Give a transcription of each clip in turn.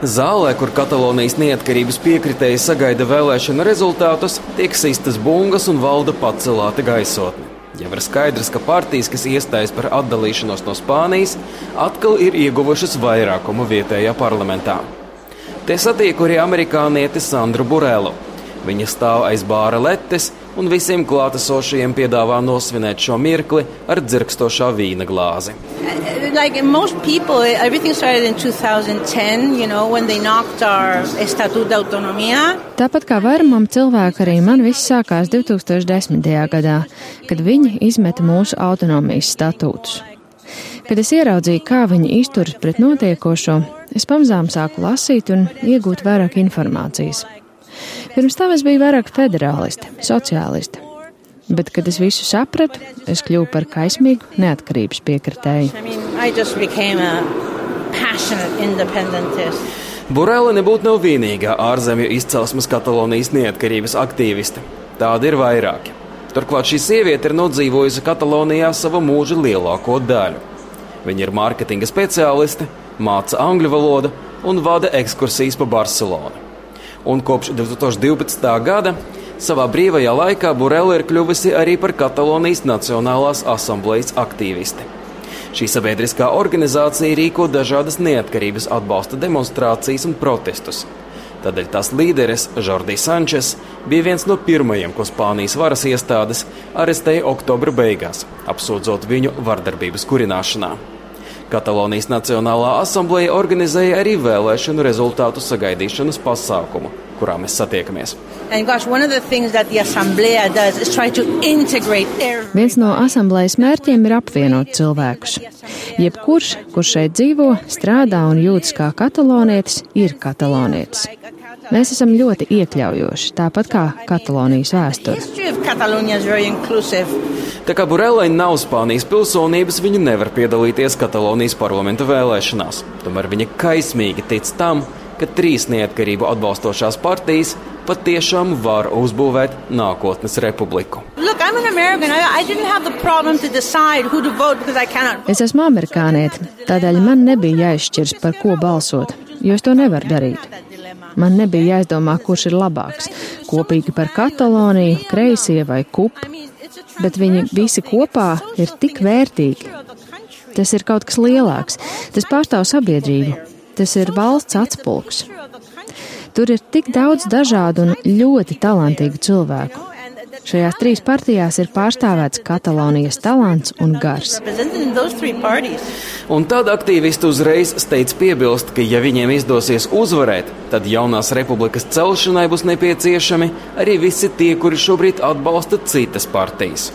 Zālē, kur Katalonijas neatkarības piekritēji sagaida vēlēšanu rezultātus, tiek sistas bungas un valda pacelāta gaisotne. Jau ir skaidrs, ka partijas, kas iestājas par atdalīšanos no Spānijas, atkal ir ieguvušas vairākumu vietējā parlamentā. Te satieku arī amerikānieti Sandru Burelu. Viņa stāv aiz bāra letes un visiem klātesošajiem piedāvā nosvinēt šo mirkli ar dzirkstošā vīna glāzi. Like most people, everything started in 2010, you know, when they knocked our Estatuto de Autonomía. Tāpat kā vairumam cilvēku, arī man viss sākās 2010. gadā, kad viņi izmeta mūsu autonomijas statūtus. Kad es ieraudzīju, kā viņi izturas pret notiekošo, es pamazām sāku lasīt un iegūt vairāk informācijas. Pirms tam es biju vairāk federāliste, sociāliste. Bet, kad es visu sapratu, es kļuvu par kaismīgu neatkarības piekritēju. I mean, I just became a passionate independentist. Burēla nebūtu nav vienīgā ārzemju izcelsmes Katalonijas neatkarības aktīviste. Tādi ir vairāki. Turklāt šī sieviete ir nodzīvojusi Katalonijā savu mūža lielāko daļu. Viņa ir mārketinga speciāliste, māca angļu valodu un vada ekskursijas pa Barcelonu. Un kopš 2012. gada savā brīvajā laikā Burela ir kļuvusi arī par Katalonijas Nacionālās asamblejas aktīvisti. Šī sabiedriskā organizācija rīko dažādas neatkarības atbalsta demonstrācijas un protestus. Tādēļ tās līderis, Jordijs Sančes, bija viens no pirmajiem, ko Spānijas varas iestādes arestēja oktobra beigās, apsūdzot viņu vardarbības kurināšanā. Katalonijas Nacionālā asambleja organizēja arī vēlēšanu rezultātu sagaidīšanas pasākumu, kurā mēs satiekamies. Gosh, one of the things that the Asamblea does is try to integrate every. Viens no asamblejas mērķiem ir apvienot cilvēkus. Jebkurš, kurš šeit dzīvo, strādā un jūtas kā katalonietis, ir katalonietis. Mēs esam ļoti iekļaujoši, tāpat kā Katalonijas vēsture. Tā kā Burelai nav Spānijas pilsonības, viņa nevar piedalīties Katalonijas parlamenta vēlēšanās. Tomēr viņa kaismīgi tic tam, ka trīs neatkarību atbalstošās partijas patiešām var uzbūvēt nākotnes republiku. Look. Es esmu amerikāniete, tādēļ man nebija jāizšķirs, par ko balsot, jo es to nevaru darīt. Man nebija jāizdomā, kurš ir labāks - kopīgi par Kataloniju, kreisie vai kupu, bet viņi visi kopā ir tik vērtīgi. Tas ir kaut kas lielāks, tas pārstāv sabiedrību, tas ir valsts atspulgs. Tur ir tik daudz dažādu un ļoti talantīgu cilvēku. Šajās trīs partijās ir pārstāvēts Katalonijas talants un gars. Un tad aktīvisti uzreiz steidz piebilst, ka, ja viņiem izdosies uzvarēt, tad jaunās republikas celšanai būs nepieciešami arī visi tie, kuri šobrīd atbalsta citas partijas.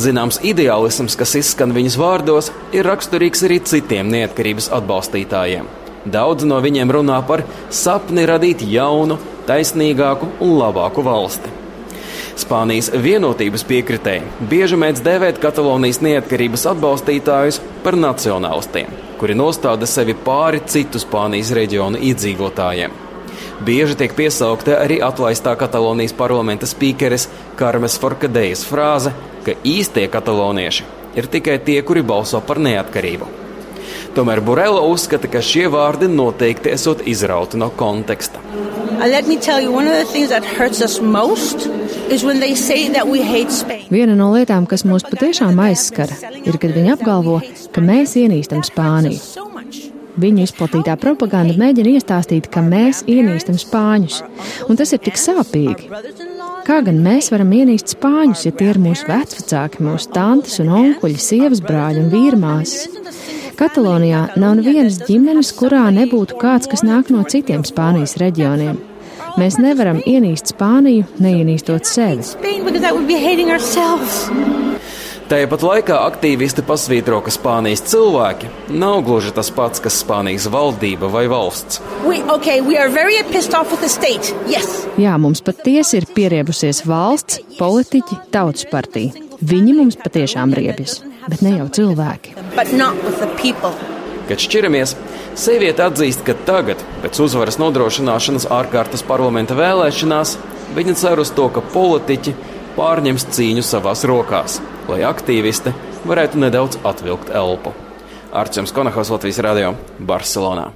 Zināms, ideālisms, kas izskan viņas vārdos, ir raksturīgs arī citiem neatkarības atbalstītājiem. Daudz no viņiem runā par sapni radīt jaunu, taisnīgāku un labāku valsti. Spānijas vienotības piekritēji bieži mēdz dēvēt Katalonijas neatkarības atbalstītājus par nacionālistiem, kuri nostāda sevi pāri citu Spānijas reģionu iedzīvotājiem. Bieži tiek piesaukta arī atlaistā Katalonijas parlamenta spīkeres Karmes Forkadejas frāze, ka īstie katalonieši ir tikai tie, kuri balso par neatkarību. Tomēr Burela uzskata, ka šie vārdi noteikti esot izrauti no konteksta. Uh, let me tell you, one of the things that hurts us most is when they say that we hate Spain. Viena no lietām, kas mūs patiešām aizskara, ir, kad viņi apgalvo, ka mēs ienīstam Spāniju. Viņu izplatītā propaganda mēģina iestāstīt, ka mēs ienīstam spāņus, un tas ir tik sāpīgi. Kā gan mēs varam ienīst spāņus, ja tie ir mūsu vecvecāki, mūsu tantes un onkuļi, sievas brāļi un vīrmāsas? Katalonijā nav nevienas ģimenes, kurā nebūtu kāds, kas nāk no citiem Spānijas reģioniem. Mēs nevaram ienīst Spāniju, neienīstot sevi. Spain because that would be hating ourselves. Tāpat laikā aktīvisti pasvītro, ka Spānijas cilvēki nav gluži tas pats, kas Spānijas valdība vai valsts. We, okay, we are very pissed off with the state. Yes. Jā, mums patiesi ir pieriebusies valsts, politiķi, tautas partija. Viņi mums patiešām riebjas, bet ne jau cilvēki. But not with the people. Kad šķiramies, sieviete atzīst, ka tagad, pēc uzvaras nodrošināšanas ārkārtas parlamenta vēlēšanās, viņa cer uz to, ka politiķi pārņems cīņu savās rokās, lai aktīvisti varētu nedaudz atvilkt elpu. Arčuns Konahaus Latvijas Radio Barcelonā.